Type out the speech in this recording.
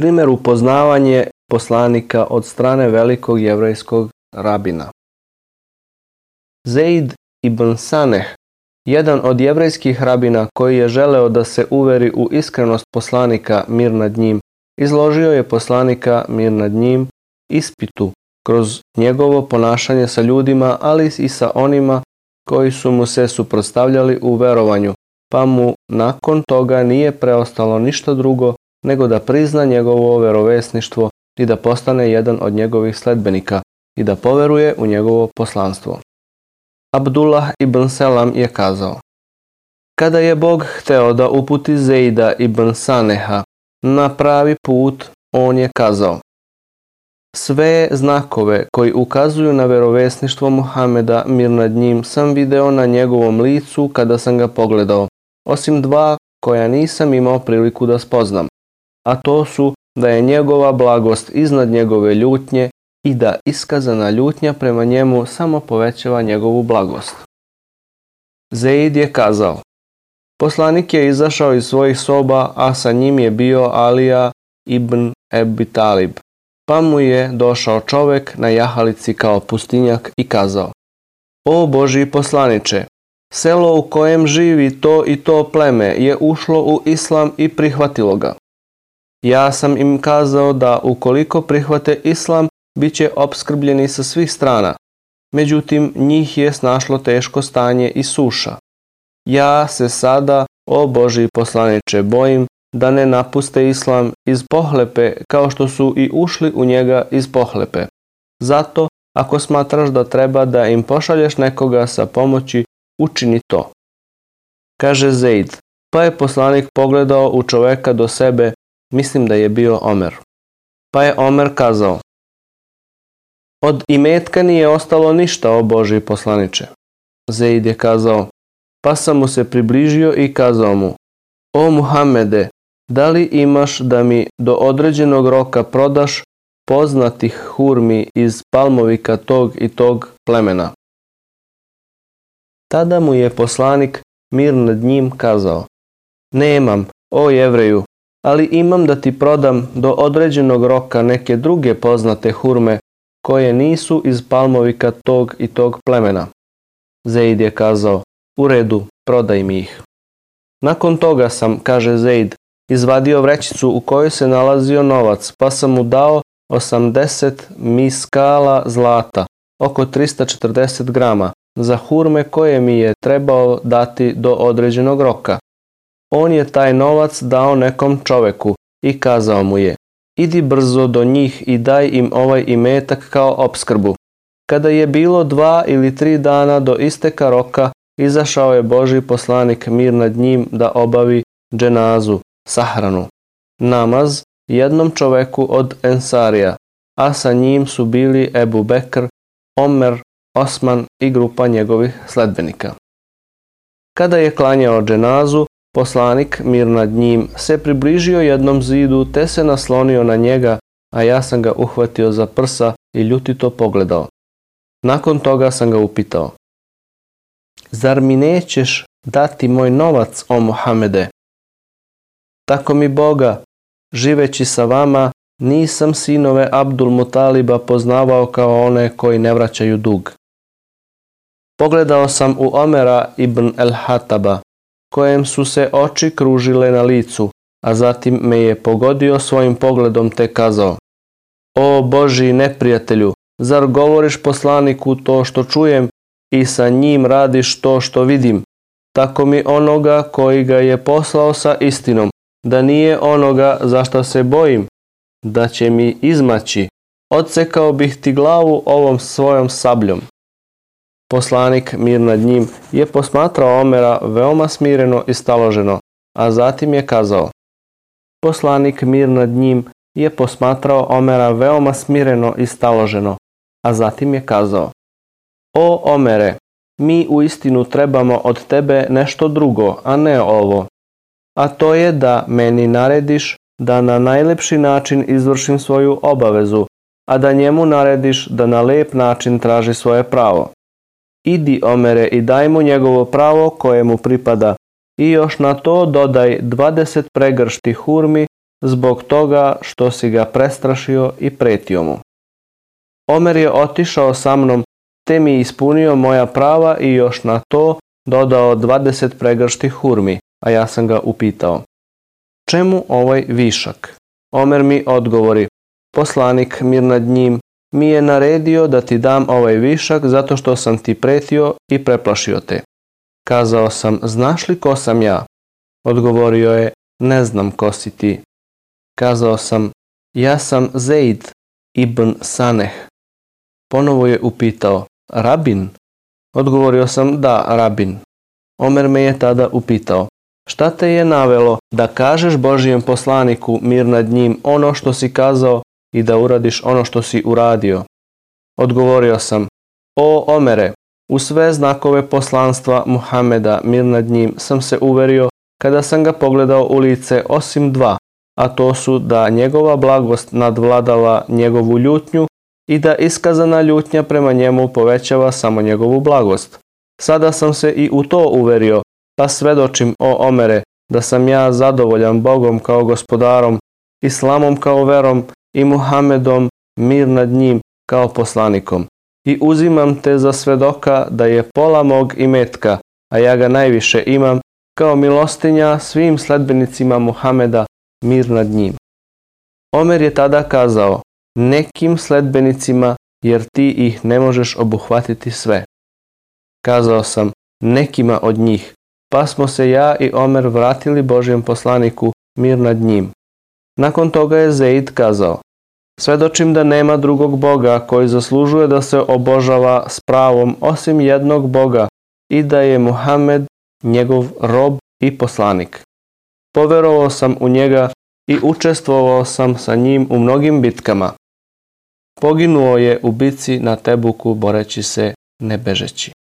primjer upoznavanje poslanika od strane velikog jevrejskog rabina. Zeid ibn Saneh, jedan od jevrejskih rabina koji je želeo da se uveri u iskrenost poslanika mir nad njim, izložio je poslanika mir nad njim ispitu kroz njegovo ponašanje sa ljudima, ali i sa onima koji su mu se suprotstavljali u verovanju, pa mu nakon toga nije preostalo ništa drugo nego da prizna njegovo verovesništvo i da postane jedan od njegovih sledbenika i da poveruje u njegovo poslanstvo. Abdullah ibn Selam je kazao Kada je Bog hteo da uputi Zeida ibn Saneha na pravi put, on je kazao sve znakove koji ukazuju na verovesništvo Muhameda mir nad njim sam video na njegovom licu kada sam ga pogledao, osim dva koja nisam imao priliku da spoznam, a to su da je njegova blagost iznad njegove ljutnje i da iskazana ljutnja prema njemu samo povećava njegovu blagost. Zeid je kazao, Poslanik je izašao iz svojih soba, a sa njim je bio Alija ibn Ebi Talib. Pa mu je došao čovjek na jahalici kao pustinjak i kazao O Boži poslaniče, selo u kojem živi to i to pleme je ušlo u islam i prihvatilo ga. Ja sam im kazao da ukoliko prihvate islam, bit će opskrbljeni sa svih strana. Međutim, njih je snašlo teško stanje i suša. Ja se sada, o Boži poslaniče, bojim da ne napuste islam iz pohlepe kao što su i ušli u njega iz pohlepe. Zato, ako smatraš da treba da im pošalješ nekoga sa pomoći, učini to. Kaže Zeid, pa je poslanik pogledao u čoveka do sebe mislim da je bio Omer. Pa je Omer kazao, od imetka nije ostalo ništa o Boži poslaniče. Zeid je kazao, pa sam mu se približio i kazao mu, o Muhammede, da li imaš da mi do određenog roka prodaš poznatih hurmi iz palmovika tog i tog plemena? Tada mu je poslanik mir nad njim kazao, nemam, o jevreju, ali imam da ti prodam do određenog roka neke druge poznate hurme koje nisu iz palmovika tog i tog plemena. Zeid je kazao, u redu, prodaj mi ih. Nakon toga sam, kaže Zeid, izvadio vrećicu u kojoj se nalazio novac, pa sam mu dao 80 miskala zlata, oko 340 grama, za hurme koje mi je trebao dati do određenog roka on je taj novac dao nekom čoveku i kazao mu je, idi brzo do njih i daj im ovaj imetak kao opskrbu. Kada je bilo dva ili tri dana do isteka roka, izašao je Boži poslanik mir nad njim da obavi dženazu, sahranu. Namaz jednom čoveku od Ensarija, a sa njim su bili Ebu Bekr, Omer, Osman i grupa njegovih sledbenika. Kada je klanjao dženazu, Poslanik, mir nad njim, se približio jednom zidu te se naslonio na njega, a ja sam ga uhvatio za prsa i ljutito pogledao. Nakon toga sam ga upitao. Zar mi nećeš dati moj novac, o Mohamede? Tako mi Boga, živeći sa vama, nisam sinove Abdul Mutaliba poznavao kao one koji ne vraćaju dug. Pogledao sam u Omera ibn el-Hataba, kojem su se oči kružile na licu, a zatim me je pogodio svojim pogledom te kazao O Boži neprijatelju, zar govoriš poslaniku to što čujem i sa njim radiš to što vidim? Tako mi onoga koji ga je poslao sa istinom, da nije onoga za što se bojim, da će mi izmaći. Odsekao bih ti glavu ovom svojom sabljom. Poslanik, mir nad njim, je posmatrao Omera veoma smireno i staloženo, a zatim je kazao. Poslanik, mir nad njim, je posmatrao Omera veoma smireno i staloženo, a zatim je kazao. O Omere, mi u istinu trebamo od tebe nešto drugo, a ne ovo. A to je da meni narediš da na najlepši način izvršim svoju obavezu, a da njemu narediš da na lep način traži svoje pravo idi omere i daj mu njegovo pravo koje mu pripada. I još na to dodaj 20 pregršti hurmi zbog toga što si ga prestrašio i pretio mu. Omer je otišao sa mnom, te mi ispunio moja prava i još na to dodao 20 pregršti hurmi, a ja sam ga upitao. Čemu ovaj višak? Omer mi odgovori, poslanik mir nad njim mi je naredio da ti dam ovaj višak zato što sam ti pretio i preplašio te. Kazao sam, znaš li ko sam ja? Odgovorio je, ne znam ko si ti. Kazao sam, ja sam Zeid ibn Saneh. Ponovo je upitao, rabin? Odgovorio sam, da, rabin. Omer me je tada upitao, šta te je navelo da kažeš Božijem poslaniku mir nad njim ono što si kazao i da uradiš ono što si uradio. Odgovorio sam, o Omere, u sve znakove poslanstva Muhameda mir nad njim sam se uverio kada sam ga pogledao u lice osim dva, a to su da njegova blagost nadvladava njegovu ljutnju i da iskazana ljutnja prema njemu povećava samo njegovu blagost. Sada sam se i u to uverio, pa svedočim o Omere da sam ja zadovoljan Bogom kao gospodarom, Islamom kao verom i Muhammedom, mir nad njim, kao poslanikom. I uzimam te za svedoka da je pola mog imetka, a ja ga najviše imam, kao milostinja svim sledbenicima Muhameda, mir nad njim. Omer je tada kazao, nekim sledbenicima, jer ti ih ne možeš obuhvatiti sve. Kazao sam, nekima od njih, pa smo se ja i Omer vratili Božjem poslaniku, mir nad njim. Nakon toga je Zeid kazao Svedočim da nema drugog Boga koji zaslužuje da se obožava s pravom osim jednog Boga i da je Muhammed njegov rob i poslanik. Poverovao sam u njega i učestvovao sam sa njim u mnogim bitkama. Poginuo je u bici na Tebuku boreći se ne bežeći.